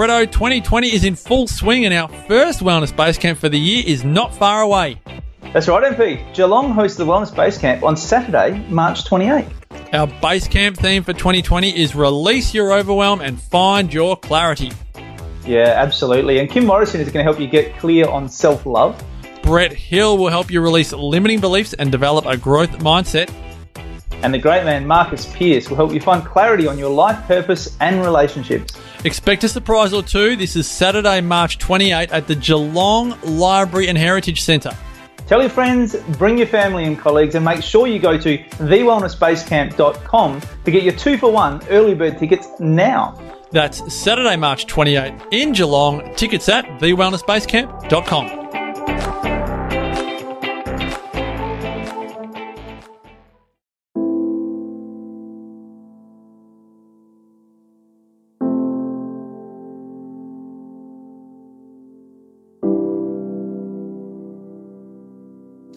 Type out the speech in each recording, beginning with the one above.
Bretto, 2020 is in full swing and our first Wellness Base Camp for the year is not far away. That's right, MP. Geelong hosts the Wellness Base Camp on Saturday, March 28th. Our base camp theme for 2020 is release your overwhelm and find your clarity. Yeah, absolutely. And Kim Morrison is going to help you get clear on self love. Brett Hill will help you release limiting beliefs and develop a growth mindset. And the great man Marcus Pierce will help you find clarity on your life purpose and relationships. Expect a surprise or two. This is Saturday, March 28 at the Geelong Library and Heritage Centre. Tell your friends, bring your family and colleagues, and make sure you go to thewellnessbasecamp.com to get your two for one early bird tickets now. That's Saturday, March 28 in Geelong. Tickets at thewellnessbasecamp.com.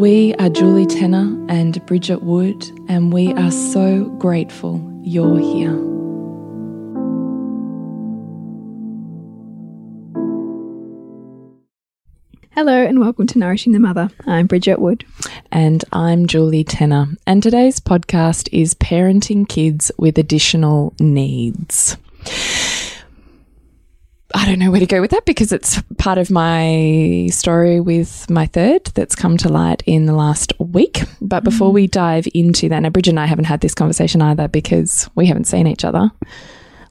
We are Julie Tenner and Bridget Wood, and we are so grateful you're here. Hello and welcome to Nourishing the Mother. I'm Bridget Wood. And I'm Julie Tenner. And today's podcast is Parenting Kids with Additional Needs. I don't know where to go with that because it's part of my story with my third that's come to light in the last week. But before we mm. dive into that, now Bridget and I haven't had this conversation either because we haven't seen each other.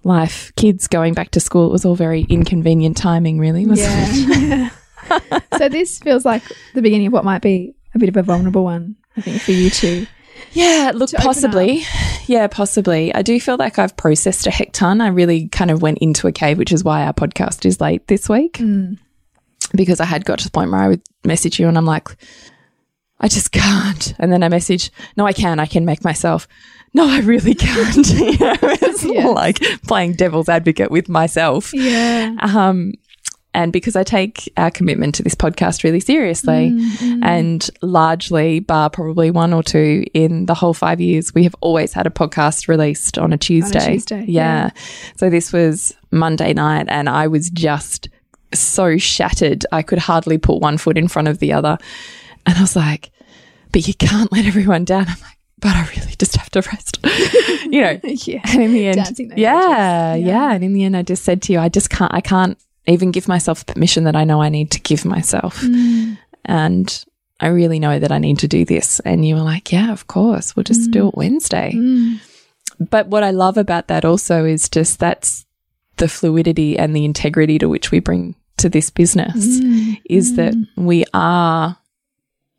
Life, kids going back to school, it was all very inconvenient timing, really, wasn't it? Yeah. so this feels like the beginning of what might be a bit of a vulnerable one, I think, for you too. Yeah, look, possibly. Yeah, possibly. I do feel like I've processed a heck ton. I really kind of went into a cave, which is why our podcast is late this week. Because I had got to the point where I would message you and I'm like, I just can't. And then I message, no, I can. I can make myself. No, I really can't. you know, it's Yes. like playing devil's advocate with myself. Yeah. Um, and because I take our commitment to this podcast really seriously, and largely, bar probably one or two in the whole five years, we have always had a podcast released on a Tuesday. Tuesday, yeah. So this was Monday night, and I was just so shattered. I could hardly put one foot in front of the other. And I was like, but you can't let everyone down. I'm like, but I really just have to rest. you know, Yeah. and in the end, yeah, yeah, Yeah. And in the end, I just said to you, I just can't, I can't even give myself permission that I know I need to give myself. Mm. And I really know that I need to do this. And you were like, yeah, of course, we'll just do it Wednesday. Mm. But what I love about that also is just that's the fluidity and the integrity to which we bring to this business Mm. is that we are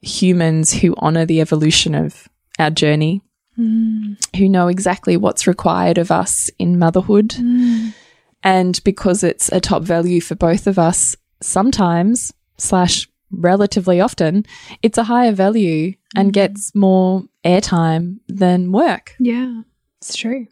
humans who honor the evolution of our journey, Mm. who know exactly what's required of us in motherhood. Mm. And because it's a top value for both of us, sometimes, slash, relatively often, it's a higher value and gets more airtime than work. Yeah. It's true.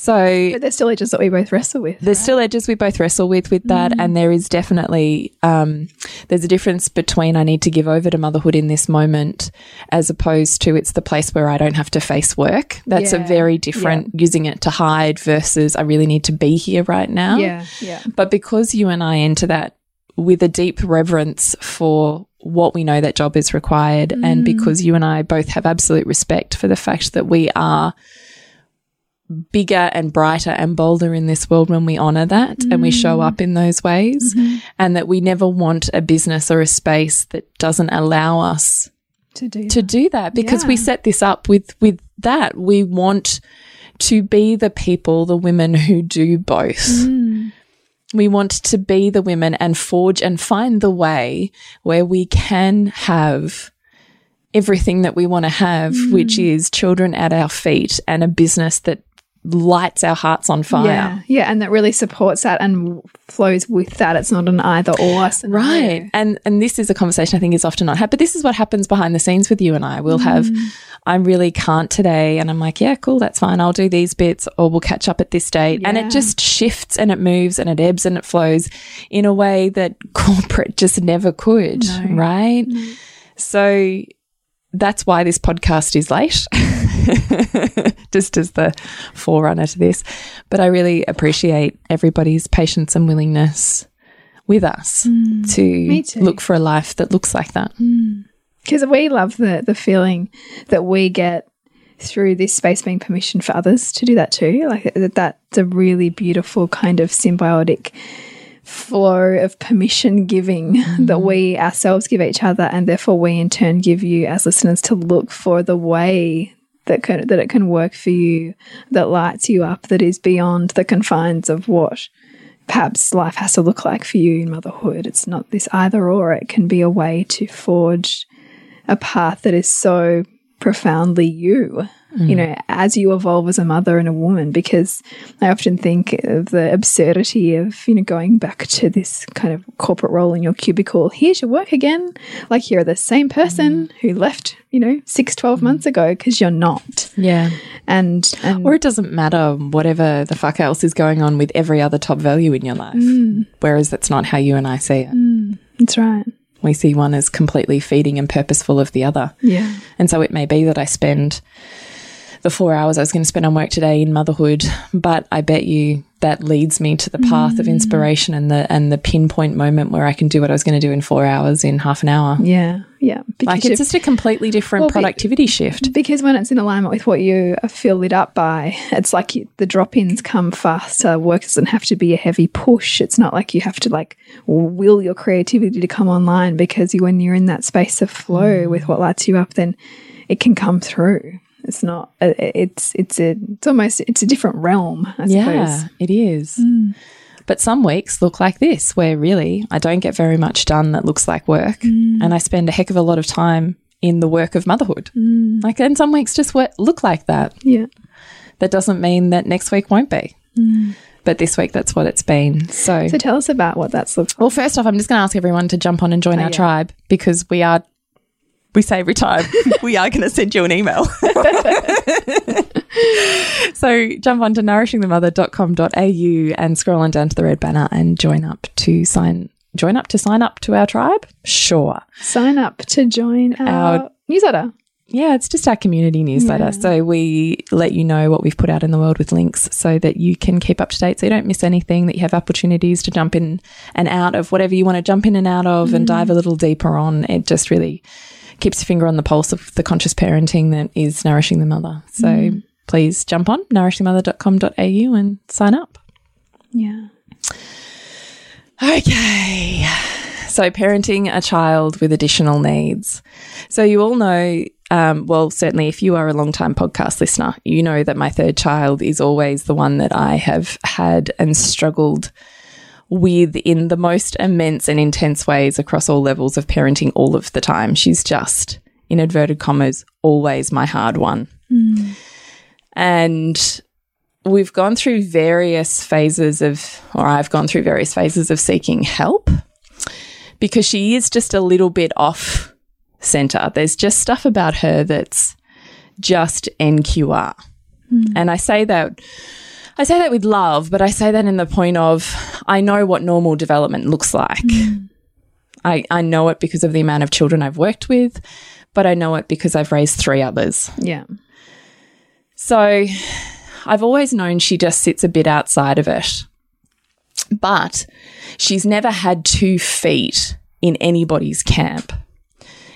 So But there's still edges that we both wrestle with. there's still edges we both wrestle with with that and there is definitely um, there's a difference between i need to give over to motherhood in this moment as opposed to it's the place where i don't have to face work. That's a very different using it to hide versus i really need to be here right now. Yeah, yeah. but because you and i enter that with a deep reverence for what we know that job is required and because you and i both have absolute respect for the fact that we are bigger and brighter and bolder in this world when we honor that and we show mm. up in those ways mm-hmm. and that we never want a business or a space that doesn't allow us To do to do that because we set this up with with that. We want to be the people the women who do both. Mm. We want to be the women and forge and find the way where we can have everything that we want to have which mm. is children at our feet and a business that lights our hearts on fire Yeah, yeah, and that really supports that and flows with that. It's not an either or scenario. Right. And and this is a conversation I think is often not had, but this is what happens behind the scenes with you and I. We'll have mm. I really can't today and I'm like, yeah, cool, that's fine. I'll do these bits or we'll catch up at this date. And it just shifts and it moves and it ebbs and it flows in a way that corporate just never could, right? Mm. So that's why this podcast is late. Just as the forerunner to this. But I really appreciate everybody's patience and willingness with us mm. to look for a life that looks like that. Mm. because we love the the feeling that we get through this space being permission for others to do that too. Like that, that's a really beautiful kind of symbiotic flow of permission giving mm. that we ourselves give each other, and therefore we in turn give you as listeners to look for the way. That, can, that it can work for you, that lights you up, that is beyond the confines of what perhaps life has to look like for you in motherhood. It's not this either or, it can be a way to forge a path that is so profoundly you, you mm. know, as you evolve as a mother and a woman. Because I often think of the absurdity of, you know, going back to this kind of corporate role in your cubicle. Here's your work again. Like you're the same person mm. who left, you know, six, 12 mm. months ago because you're not. Yeah. And, and Or it doesn't matter whatever the fuck else is going on with every other top value in your life. Whereas that's not how you and I see it. that's right. We see one as completely feeding and purposeful of the other. Yeah. And so it may be that I spend the four hours I was going to spend on work today in motherhood, but I bet you that leads me to the path of mm. inspiration and the and the pinpoint moment where I can do what I was going to do in four hours in half an hour. Yeah. Yeah. Because Like it's just a completely different Well, be- productivity shift. Because when it's in alignment with what you feel lit up by, it's like you, the drop ins come faster. Work doesn't have to be a heavy push. It's not like you have to like will your creativity to come online because you, when you're in that space of flow mm. with what lights you up, then it can come through. It's not. Uh, uh, It's it's a. It's almost. It's a different realm. I Yeah, suppose. it is. Mm. But some weeks look like this, where really I don't get very much done that looks like work, mm. and I spend a heck of a lot of time in the work of motherhood. Mm. Like, and some weeks just look like that. Yeah. That doesn't mean that next week won't be. But this week, that's what it's been. So, So tell us about what that's looked like. well, first off, I'm just going to ask everyone to jump on and join oh, our yeah. tribe because we are, we say every time, we are going to send you an email. so jump on to nourishingthemother.com.au and scroll on down to the red banner and join up to sign. Join up to sign up to our tribe? Sure. Sign up to join our, Our- newsletter. Yeah, it's just our community newsletter. Yeah. So we let you know what we've put out in the world with links so that you can keep up to date so you don't miss anything, that you have opportunities to jump in and out of whatever you want to jump in and out of and mm. dive a little deeper on. It just really keeps your finger on the pulse of the conscious parenting that is nourishing the mother. So please jump on nourishingthemother.com.au and sign up. Yeah. Okay. So, parenting a child with additional needs. So, you all know, um, well, certainly if you are a long-time podcast listener, you know that my third child is always the one that I have had and struggled with in the most immense and intense ways across all levels of parenting all of the time. She's just, in inverted commas, always my hard one. And we've gone through various phases of, or I've gone through various phases of seeking help because she is just a little bit off center. There's just stuff about her that's just NQR. Hmm. And I say that, I say that with love, but I say that in the point of I know what normal development looks like. Hmm. I, I know it because of the amount of children I've worked with, but I know it because I've raised three others. Yeah. So I've always known she just sits a bit outside of it. But she's never had two feet in anybody's camp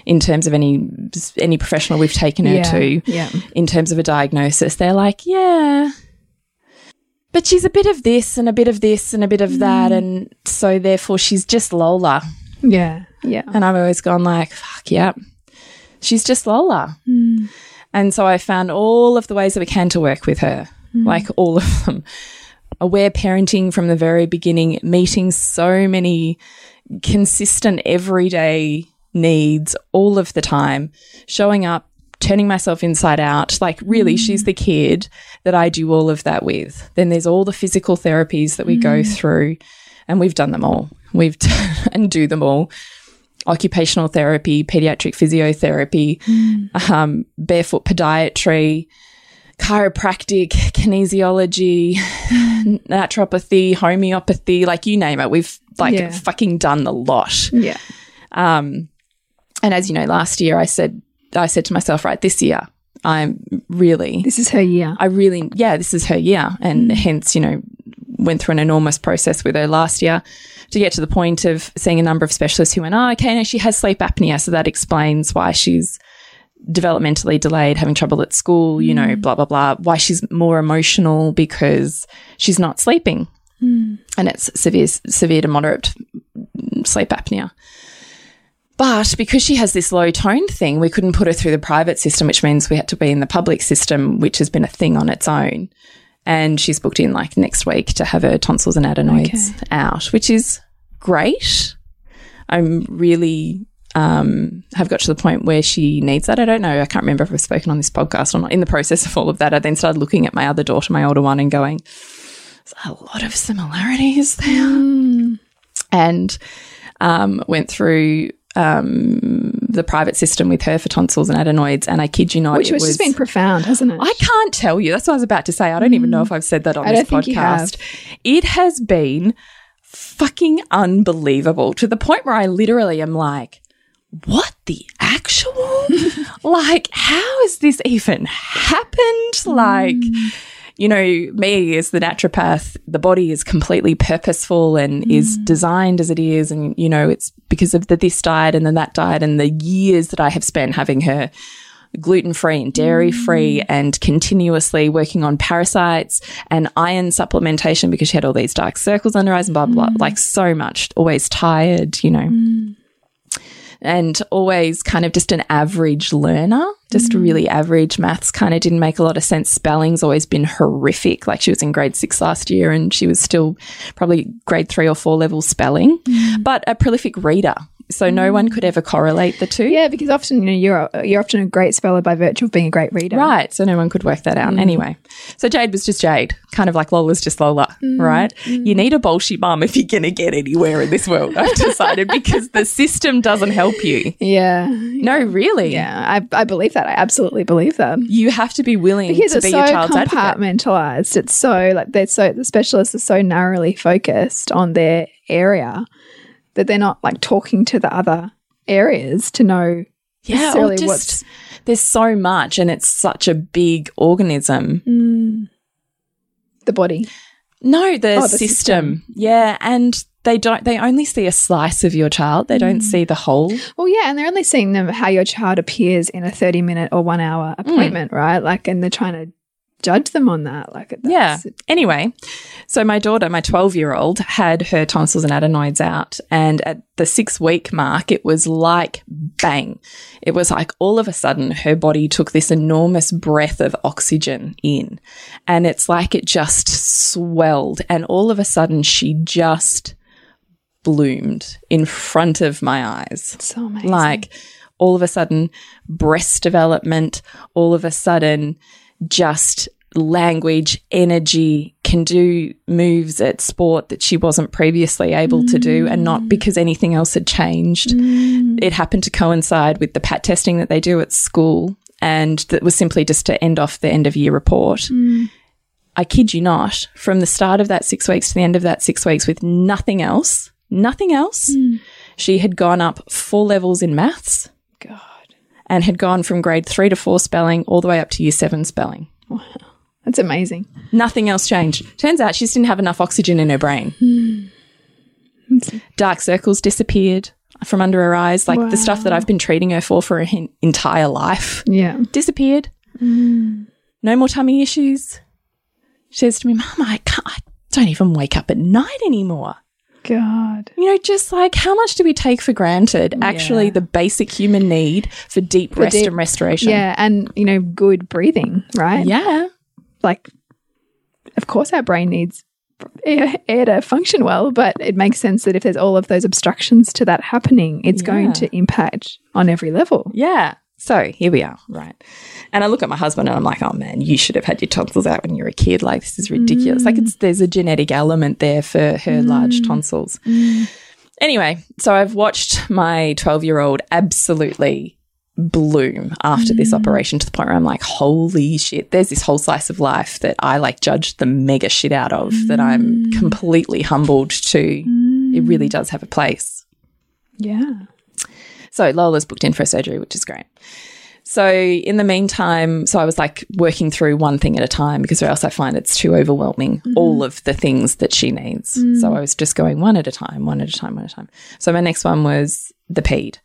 in terms of any any professional we've taken her Yeah, to yeah. in terms of a diagnosis. They're like, yeah. But she's a bit of this and a bit of this and a bit of mm. that and so therefore she's just Lola. Yeah. Yeah. And I've always gone like, fuck, yeah. She's just Lola. Mm. And so I found all of the ways that we can to work with her, mm. like all of them. Aware parenting from the very beginning, meeting so many consistent everyday needs all of the time, showing up, turning myself inside out. Like, really, she's the kid that I do all of that with. Then there's all the physical therapies that we go through, and we've done them all. We've and do them all occupational therapy, pediatric physiotherapy, um, barefoot podiatry, chiropractic, kinesiology, naturopathy, homeopathy, like you name it. We've like Yeah. fucking done the lot. Yeah. Um, and as you know, last year I said, I said to myself, right, this year I'm really, This is her year. I really, yeah, this is her year. And hence, you know, went through an enormous process with her last year to get to the point of seeing a number of specialists who went, oh, okay, no, she has sleep apnea. So that explains why she's developmentally delayed, having trouble at school, you know, mm. blah, blah, blah. Why she's more emotional because she's not sleeping. Mm. And it's severe, severe to moderate sleep apnea. But because she has this low tone thing, we couldn't put her through the private system, which means we had to be in the public system, which has been a thing on its own. And she's booked in like next week to have her tonsils and adenoids out, which is great. I'm really um, have got to the point where she needs that. I don't know. I can't remember if I've spoken on this podcast or not. In the process of all of that, I then started looking at my other daughter, my older one, and going, there's a lot of similarities there. And um, went through um, the private system with her for tonsils and adenoids. And I kid you not, Which it was, just been profound, hasn't it? I can't tell you. That's what I was about to say. I don't even know if I've said that on Mm. I this don't think you have. podcast. It has been fucking unbelievable to the point where I literally am like, what the actual? like, how has this even happened? Like, you know, me as the naturopath, the body is completely purposeful and is mm. designed as it is. And, you know, it's because of the this diet and then that diet and the years that I have spent having her gluten free and dairy free mm. and continuously working on parasites and iron supplementation because she had all these dark circles under her eyes and blah, blah, blah. Mm. Like so much, always tired, you know and always kind of just an average learner, just mm. really average maths kind of didn't make a lot of sense. Spelling's always been horrific. Like she was in grade six last year and she was still probably grade three or four level spelling, mm. but a prolific reader. So no one could ever correlate the two. yeah, because often you know you're you're often a great speller by virtue of being a great reader. Right. So no one could work that out. Mm. Anyway, so Jade was just Jade, kind of like Lola's just Lola, mm, right? You mm. need a bolshy mum if you're going to get anywhere in this world, I've decided, because the system doesn't help you. Yeah. No, really. Yeah. I, I believe that. I absolutely believe that. You have to be willing Because to be so your child's advocate. compartmentalized. It's so like they're so the specialists are so narrowly focused on their area that they're not like talking to the other areas to know Yeah, or necessarily just, what's there's so much, and it's such a big organism. Mm. the body. No, the, Oh, the system. Yeah, and they don't. They only see a slice of your child. They Mm. don't see the whole. Well, yeah, and they're only seeing them how your child appears in a thirty minute or one hour appointment, right? Like, and they're trying to judge them on that. Like, Yeah. Anyway, so my daughter, my 12 year old, had her tonsils and adenoids out. And at the six week mark, it was like bang. It was like all of a sudden her body took this enormous breath of oxygen in. And it's like it just swelled. And all of a sudden she just bloomed in front of my eyes. so amazing. Like all of a sudden, breast development, all of a sudden, just language, energy, can do moves at sport that she wasn't previously able to do, and not mm. because anything else had changed. Mm. It happened to coincide with the PAT testing that they do at school, and that was simply just to end off the end of year report. Mm. I kid you not, from the start of that six weeks to the end of that six weeks with nothing else, nothing else, she had gone up four levels in maths God. and had gone from grade three to four spelling all the way up to year seven spelling. That's amazing. Nothing else changed. Turns out she just didn't have enough oxygen in her brain. Hmm. Dark circles disappeared from under her eyes, like the stuff that I've been treating her for for her entire life Yeah. disappeared. Hmm. No more tummy issues. She says to me, Mum, I can't, I don't even wake up at night anymore. God. You know, just like how much do we take for granted actually Yeah. the basic human need for deep rest deep- and restoration? Yeah. And, you know, good breathing, right? Yeah. Like, of course, our brain needs air, air to function well, but it makes sense that if there's all of those obstructions to that happening, it's Yeah. going to impact on every level. Yeah. So here we are, right? And I look at my husband and I'm like, oh man, you should have had your tonsils out when you were a kid. Like this is ridiculous. Like it's there's a genetic element there for her mm. large tonsils. Mm. Anyway, so I've watched my 12 year old absolutely bloom after this mm. operation to the point where I'm like, holy shit, there's this whole slice of life that I like judged the mega shit out of that I'm mm. completely humbled to. It really mm. does have a place. Yeah. So Lola's booked in for a surgery, which is great. So in the meantime, so I was like working through one thing at a time because or else I find it's too overwhelming, mm-hmm. all of the things that she needs. So I was just going one at a time, one at a time, one at a time. So my next one was the PED.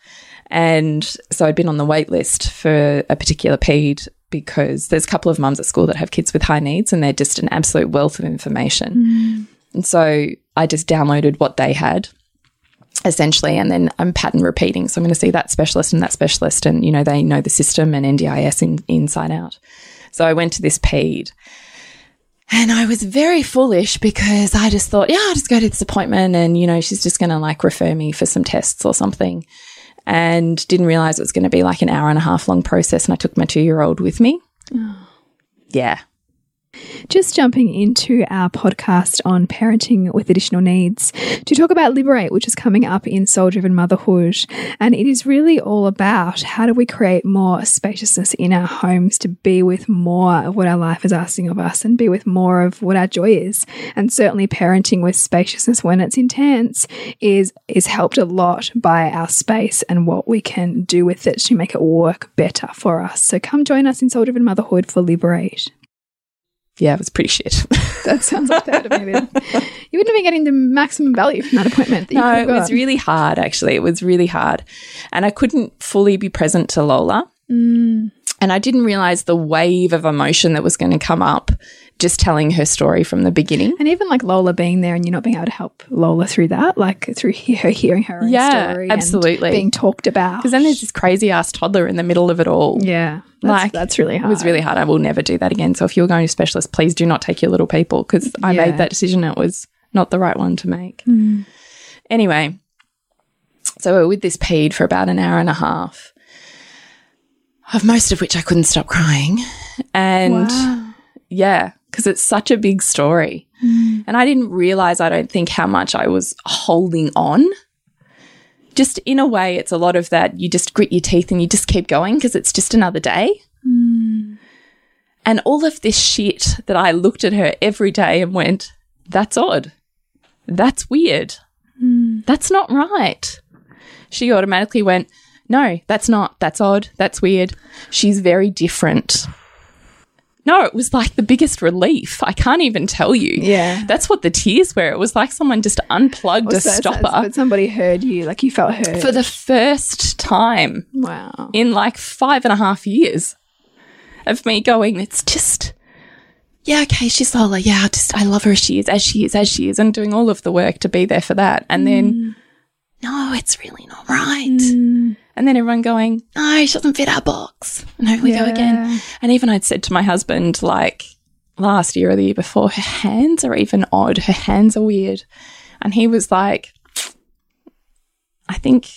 And so I'd been on the wait list for a particular PED because there's a couple of mums at school that have kids with high needs and they're just an absolute wealth of information. Mm. And so I just downloaded what they had essentially and then I'm pattern repeating. So I'm going to see that specialist and that specialist and you know they know the system and NDIS in, inside out. So I went to this PED and I was very foolish because I just thought yeah I'll just go to this appointment and you know she's just going to like refer me for some tests or something and didn't realize it was going to be like an hour and a half long process and I took my 2 year old with me. Oh. Yeah Just jumping into our podcast on parenting with additional needs to talk about Liberate, which is coming up in Soul Driven Motherhood. And it is really all about how do we create more spaciousness in our homes to be with more of what our life is asking of us and be with more of what our joy is. And certainly parenting with spaciousness when it's intense is is helped a lot by our space and what we can do with it to make it work better for us. So come join us in Soul Driven Motherhood for Liberate. Yeah it was pretty shit That sounds like that would have been. You wouldn't have been getting the maximum value from that appointment. That No, it was really hard, actually. It was really hard. And I couldn't fully be present to Lola. Mm. And I didn't realize the wave of emotion that was going to come up just telling her story from the beginning. and even like Lola being there and you not being able to help Lola through that, like through her hearing her own Yeah, story, absolutely. and being talked about. Because then there's this crazy ass toddler in the middle of it all. yeah, that's, Like, that's really hard. It was really hard. I will never do that again. So if you're going to specialist, please do not take your little people because I Yeah. made that decision. It was not the right one to make. Mm. Anyway, so we are with this PED for about an hour and a half, of most of which I couldn't stop crying. And yeah, because it's such a big story. Mm. And I didn't realize, I don't think, how much I was holding on. Just in a way, it's a lot of that you just grit your teeth and you just keep going because it's just another day. And all of this shit that I looked at her every day and went, that's odd. That's weird. That's not right. She automatically went, no, that's not. That's odd. That's weird. She's very different. No, it was like the biggest relief. I can't even tell you. Yeah. That's what the tears were. It was like someone just unplugged oh, a So- so- stopper But somebody heard you, like you felt heard. for the first time wow. in like five and a half years of me going, it's just, yeah, okay, she's Lola. Yeah, I just, I love her as she is, as she is, as she is, and doing all of the work to be there for that. And then, mm. no, it's really not right. Mm. And then everyone going, no, she doesn't fit our box. And there we go again. And even I'd said to my husband, like last year or the year before, her hands are even odd. Her hands are weird. And he was like, I think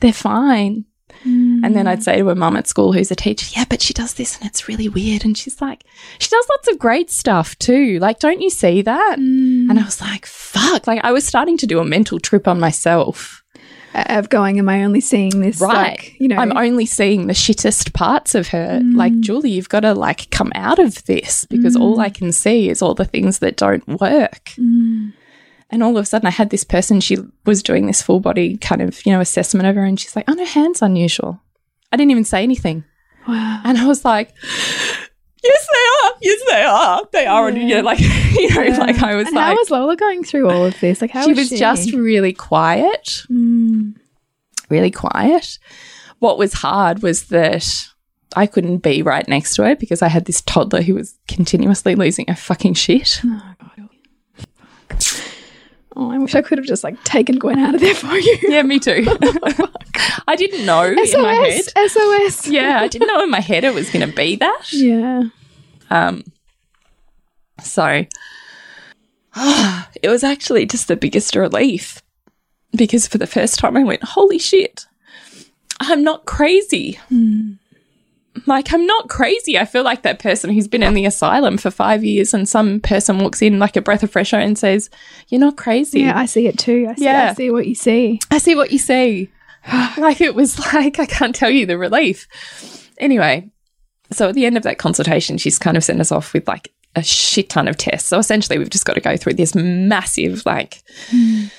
they're fine. And then I'd mm. say to her mum at school, who's a teacher, yeah, but she does this and it's really weird. And she's like, she does lots of great stuff too. Like, don't you see that? Mm. And I was like, fuck. Like, I was starting to do a mental trip on myself. Of going, am I only seeing this? right. Like, you know, I'm only seeing the shittest parts of her. Mm. Like, Julie, you've got to like come out of this because all I mm. can see is all the things that don't work. Mm. And all of a sudden, I had this person, she was doing this full body kind of, you know, assessment of her, and she's like, oh, no, hand's unusual. I didn't even say anything. wow. And I was like, yes, they are. Yes, they are. They are. And, you know, like, you know, like I was and like, how was Lola going through all of this? Like, how she was was just really quiet, Mm. really quiet. What was hard was that I couldn't be right next to her because I had this toddler who was continuously losing her fucking shit. Oh, I wish I could have just like taken Gwen out of there for you. Yeah, me too. I didn't know in my head. SOS, SOS. Yeah, I didn't know in my head it was going to be that. Yeah. Um, so it was actually just the biggest relief because for the first time I went, holy shit, I'm not crazy. Like, I'm not crazy. I feel like that person who's been in the asylum for five years and some person walks in like a breath of fresh air and says, You're not crazy. Yeah, I see it too. I see, Yeah. I see what you see. I see what you see. like it was like I can't tell you the relief. Anyway, so at the end of that consultation, she's kind of sent us off with like a shit ton of tests. So essentially, we've just got to go through this massive, like mm.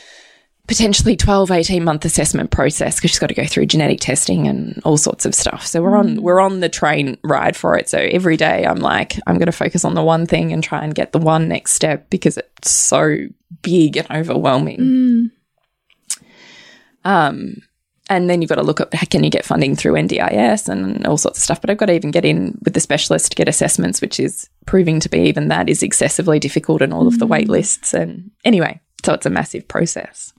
Potentially 12, 18 month assessment process because she's got to go through genetic testing and all sorts of stuff. So we're on mm. we're on the train ride for it. So every day I'm like, I'm gonna focus on the one thing and try and get the one next step because it's so big and overwhelming. Mm. Um and then you've got to look at how can you get funding through NDIS and all sorts of stuff. But I've got to even get in with the specialist to get assessments, which is proving to be even that is excessively difficult and all of the mm. wait lists. And anyway, so it's a massive process.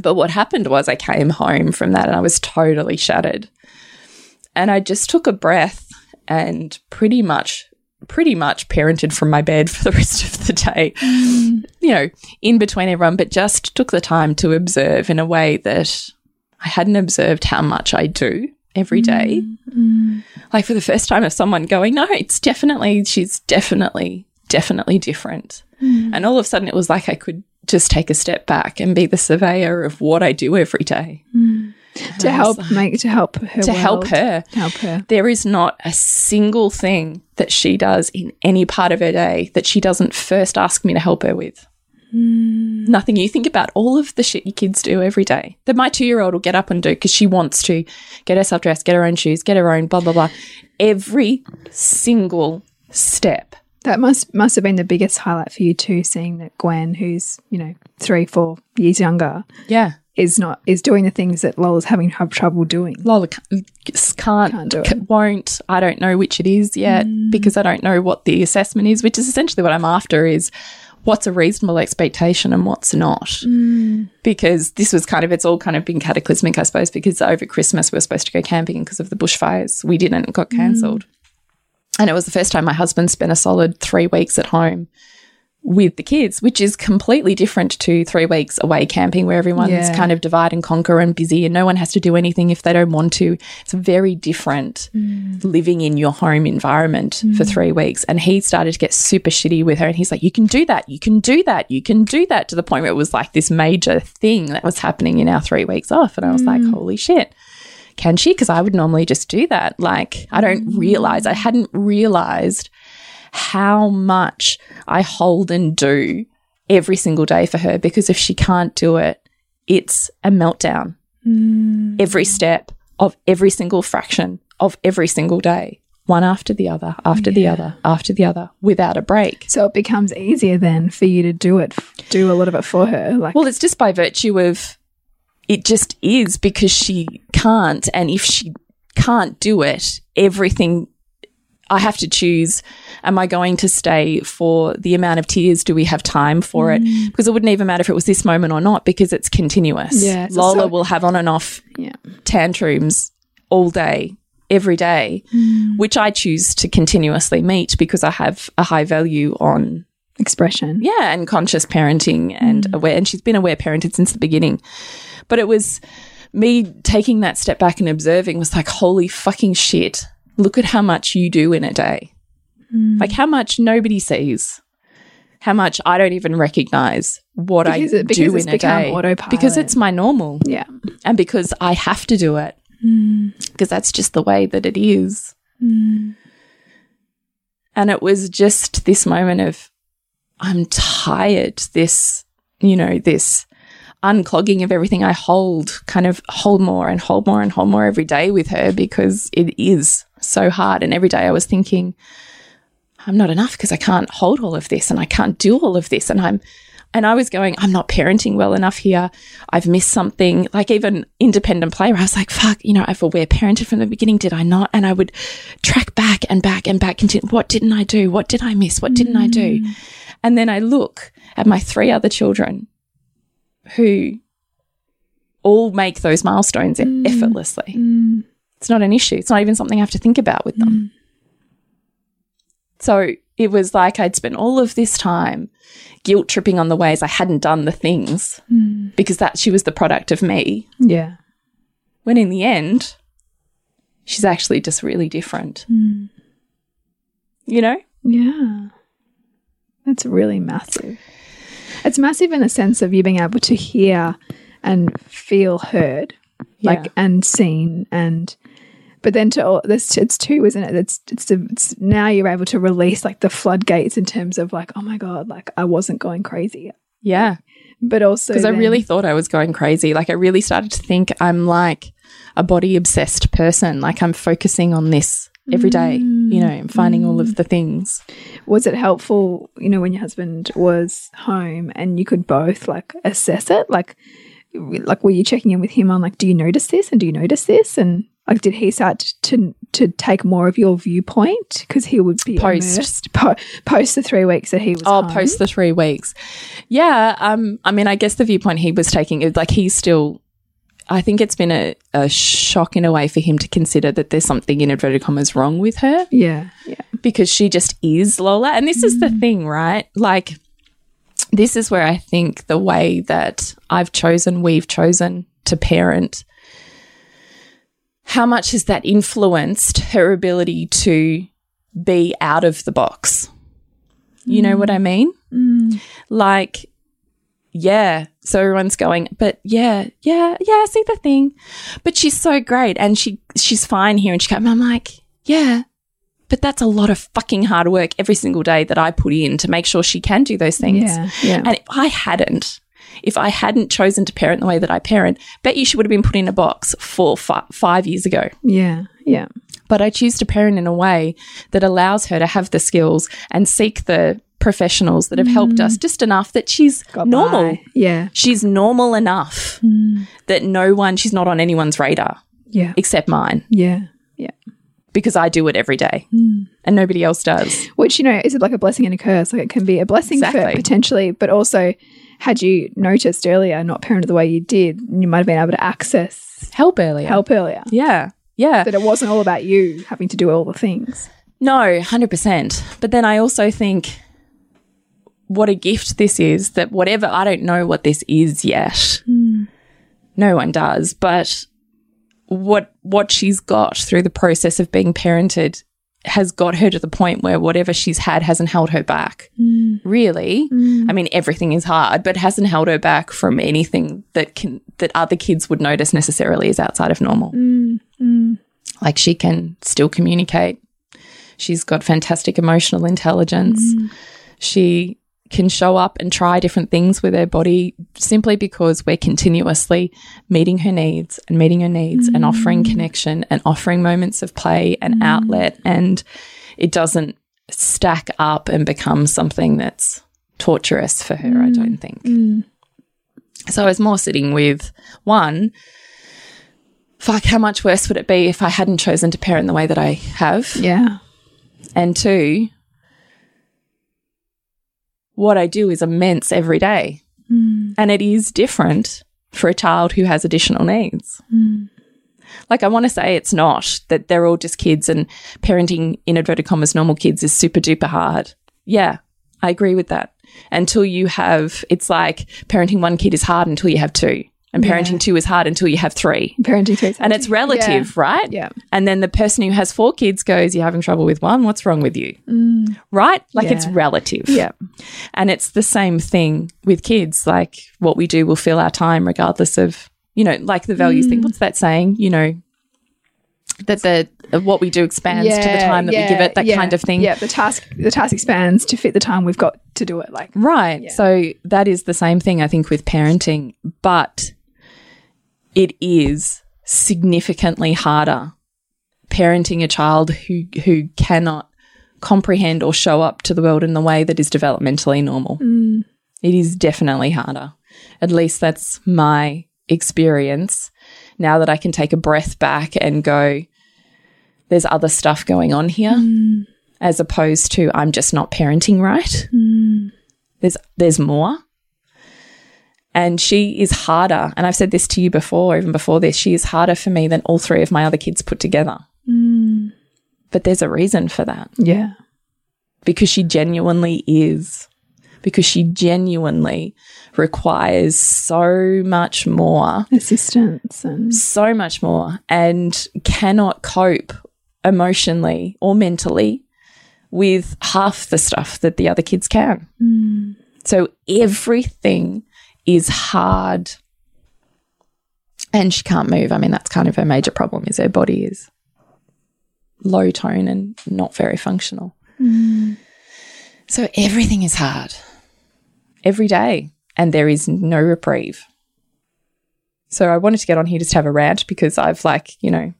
But what happened was I came home from that and I was totally shattered. And I just took a breath and pretty much pretty much parented from my bed for the rest of the day. You know, in between everyone, but just took the time to observe in a way that I hadn't observed how much I do every mm. day. Mm. Like for the first time of someone going, no, it's definitely, she's definitely, definitely different. Mm. And all of a sudden it was like I could just take a step back and be the surveyor of what I do every day mm. to help make to help her to help her. help her. There is not a single thing that she does in any part of her day that she doesn't first ask me to help her with. Mm. Nothing. You think about all of the shit your kids do every day that my two year old will get up and do because she wants to get herself dressed, get her own shoes, get her own blah, blah, blah. Every single step. That must must have been the biggest highlight for you too, seeing that Gwen, who's you know three, four years younger, Yeah. is not is doing the things that Lola's having trouble doing. Lola can't, can't, Can't do it. won't. I don't know which it is yet mm. because I don't know what the assessment is, which is essentially what I'm after is what's a reasonable expectation and what's not. Mm. Because this was kind of, it's all kind of been cataclysmic, I suppose, because over Christmas we were supposed to go camping because of the bushfires. We didn't, it got mm. cancelled. And it was the first time my husband spent a solid three weeks at home with the kids, which is completely different to three weeks away camping where everyone's Yeah. kind of divide and conquer and busy and no one has to do anything if they don't want to. It's very different mm. living in your home environment for mm. three weeks. And he started to get super shitty with her and he's like, You can do that, you can do that, you can do that to the point where it was like this major thing that was happening in our three weeks off. And I was like, mm. Holy shit can she? Because I would normally just do that. Like, I don't mm. realize, I hadn't realized how much I hold and do every single day for her because if she can't do it, it's a meltdown. Mm. Every step of every single fraction of every single day, one after the other, after the other, after the other, without a break. So it becomes easier then for you to do it, do a lot of it for her. Like, Well, it's just by virtue of it just is because she can't. And if she can't do it, everything I have to choose. Am I going to stay for the amount of tears? Do we have time for it? Because it wouldn't even matter if it was this moment or not because it's continuous. Yeah, so- Lola so- will have on and off yeah, tantrums all day, every day, which I choose to continuously meet because I have a high value on expression. yeah, and conscious parenting and mm. aware. And she's been aware parented since the beginning. But it was me taking that step back and observing was like, holy fucking shit. Look at how much you do in a day. Mm. Like how much nobody sees. how much I don't even recognize what Because I it- do in a day autopilot. because it's my normal Yeah. and because I have to do it mm. because that's just the way that it is. And it was just this moment of, I'm tired. This, you know, this unclogging of everything I hold, kind of hold more and hold more and hold more every day with her because it is so hard. And every day I was thinking, I'm not enough because I can't hold all of this and I can't do all of this. And I'm, and I was going, I'm not parenting well enough here. I've missed something. Like even independent play, where I was like, fuck, you know, I've aware parented from the beginning. Did I not? And I would track back and back and back. Continue. What didn't I do? What did I miss? What didn't I do? Mm. And then I look at my three other children who all make those milestones mm. effortlessly. Mm. It's not an issue. It's not even something I have to think about with them. So it was like I'd spent all of this time guilt tripping on the ways I hadn't done the things hmm. because that she was the product of me. Yeah. When in the end, she's actually just really different. Hmm. You know? Yeah. That's really massive. It's massive in the sense of you being able to hear and feel heard, like Yeah. and seen, and but then to all this, it's two, isn't it? It's it's, it's now you're able to release like the floodgates in terms of like, oh my god, like I wasn't going crazy, Yeah. but also Because I really thought I was going crazy. Like, I really started to think I'm like a body obsessed person. Like, I'm focusing on this every day, you know, and finding all of mm. the things. was it helpful, you know, when your husband was home and you could both like assess it, like like were you checking in with him on like, do you notice this and do you notice this and like did he start to to take more of your viewpoint because he would be Post. immersed po post the three weeks that he was Oh, home? post the three weeks. Yeah. Um, I mean, I guess the viewpoint he was taking is like he's still. I think it's been a, a shock in a way for him to consider that there's something in inverted commas wrong with her yeah yeah because she just is Lola. And this is the thing, right? Like, this is where I think the way that I've chosen, we've chosen to parent, how much has that influenced her ability to be out of the box? You know what I mm. mean? Mm. Like, yeah. So everyone's going, but yeah, yeah, yeah, I see the thing. But she's so great and she she's fine here and she comes, I'm like, yeah, but that's a lot of fucking hard work every single day that I put in to make sure she can do those things. Yeah, yeah. And if I hadn't, if I hadn't chosen to parent the way that I parent, bet you she would have been put in a box four, fi- five years ago. yeah yeah. But I choose to parent in a way that allows her to have the skills and seek the professionals that have helped us mm. just enough that she's Got normal. by. yeah. She's normal enough mm. that no one, she's not on anyone's radar yeah. except mine. Yeah. Yeah. Because I do it every day mm. and nobody else does. which you know is it like a blessing and a curse? Like it can be a blessing for potentially but also had you noticed earlier not parented the way you did you might have been able to access Help earlier. help earlier Yeah. Yeah. that it wasn't all about you having to do all the things No, 100%. But then I also think what a gift this is that whatever, I don't know what this is yet. Hmm. No one does. But what, what she's got through the process of being parented has got her to the point where whatever she's had hasn't held her back. Mm. Really. Mm. I mean, everything is hard, but hasn't held her back from anything that can, that other kids would notice necessarily is outside of normal. Mm, like she can still communicate. She's got fantastic emotional intelligence. She can show up and try different things with her body simply because we're continuously meeting her needs and meeting her needs and offering mm. connection and offering moments of play and mm. outlet. And it doesn't stack up and become something that's torturous for her, I mm. don't think. So I was more sitting with one, fuck, how much worse would it be if I hadn't chosen to parent the way that I have? yeah And two, what I do is immense every day. Mm. And it is different for a child who has additional needs. Mm. Like, I want to say it's not that they're all just kids and parenting in inverted commas normal kids is super duper hard. Yeah, I agree with that. Until you have, it's like parenting one kid is hard until you have two. And parenting two is hard until you have three. Parenting three. And it's relative, right? Yeah. And then the person who has four kids goes, You're having trouble with one. What's wrong with you? Mm. Right? Like it's relative. Yeah. And it's the same thing with kids. Like what we do will fill our time regardless of, you know, like the values thing. Mm. What's that saying? You know, that the what we do expands to the time that we give it, that yeah, kind of thing. Yeah, the task the task expands to fit the time we've got to do it. Like Right. So that is the same thing, I think, with parenting, but it is significantly harder parenting a child who who cannot comprehend or show up to the world in the way that is developmentally normal. Mm. It is definitely harder. At least that's my experience. Now that I can take a breath back and go, there's other stuff going on here, mm. as opposed to I'm just not parenting right. Mm. There's there's more. And she is harder, and I've said this to you before, even before this, she is harder for me than all three of my other kids put together. Hmm. But there's a reason for that yeah, because she genuinely is. Because she genuinely requires so much more, assistance and so much more, and cannot cope emotionally or mentally with half the stuff that the other kids can. Hmm. So everything is hard. And she can't move. I mean, that's kind of her major problem is her body is low tone and not very functional. Mm. So everything is hard every day, and there is no reprieve. So I wanted to get on here just to have a rant because I've like, you know,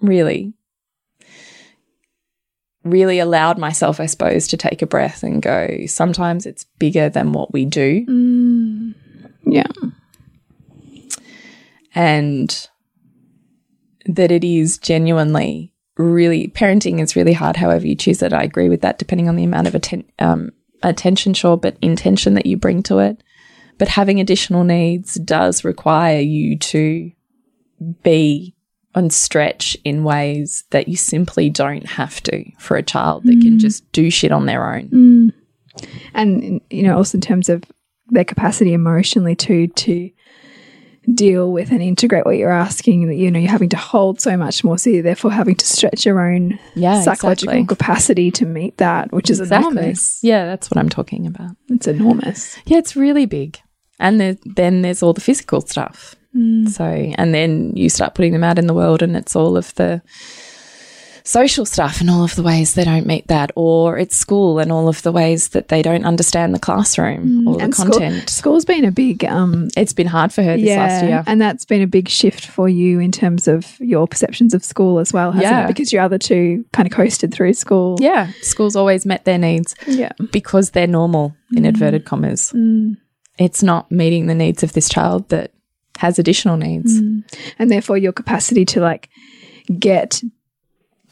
really, really allowed myself, I suppose, to take a breath and go, sometimes it's bigger than what we do. Mm. Yeah, and that it is genuinely really parenting is really hard however you choose it. I agree with that depending on the amount of atten- um, attention sure but intention that you bring to it. But having additional needs does require you to be on stretch in ways that you simply don't have to for a child that can just do shit on their own. And you know also in terms of their capacity emotionally too to deal with and integrate what you're asking that you know you're having to hold so much more so you're therefore having to stretch your own Yeah, psychological exactly. capacity to meet that which is enormous yeah that's what i'm talking about it's enormous Yeah, it's really big. And there, then there's all the physical stuff. Mm. So, and then you start putting them out in the world, and it's all of the social stuff and all of the ways they don't meet that, or it's school and all of the ways that they don't understand the classroom mm. or the content. school's been a big um It's been hard for her this last year. and that's been a big shift for you in terms of your perceptions of school as well hasn't Yeah. it because your other two kind of coasted through school yeah, school's always met their needs yeah because they're normal, in mm. inverted commas. Mm. It's not meeting the needs of this child that has additional needs. and therefore your capacity to like get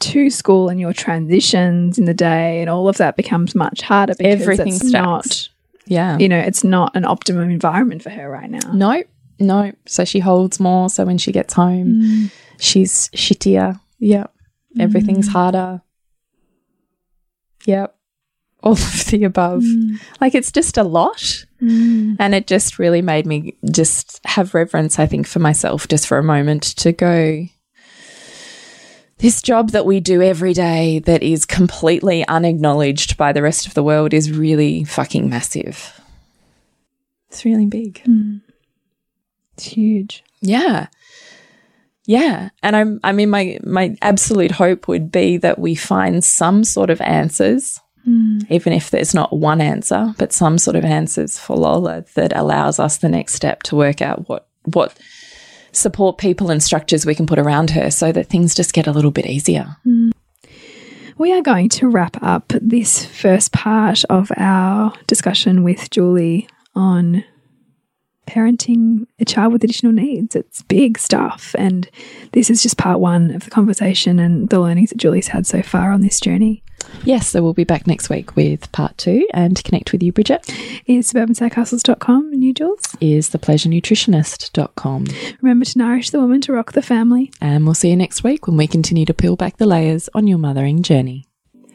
to school and your transitions in the day and all of that becomes much harder because Everything not Yeah. you know it's not an optimum environment for her right now No, no. So she holds more. So when she gets home, mm. she's shittier. Yep. Mm. Everything's harder. Yep. All of the above. Mm. Like it's just a lot. And it just really made me just have reverence, I think, for myself just for a moment to go. This job that we do every day that is completely unacknowledged by the rest of the world is really fucking massive. It's really big. Hmm. it's huge Yeah. Yeah. And I'm I mean my my absolute hope would be that we find some sort of answers, hmm. even if there's not one answer, but some sort of answers for Lola that allows us the next step to work out what what support people and structures we can put around her so that things just get a little bit easier. Hmm. We are going to wrap up this first part of our discussion with Julie on parenting a child with additional needs. It's big stuff. And this is just part one of the conversation and the learnings that Julie's had so far on this journey. Yes, so we'll be back next week with part two and to connect with you, Bridget, Is suburbansandcastles.com and you, Jules? is thepleasurenutritionist.com. Remember to nourish the woman to rock the family. And we'll see you next week when we continue to peel back the layers on your mothering journey.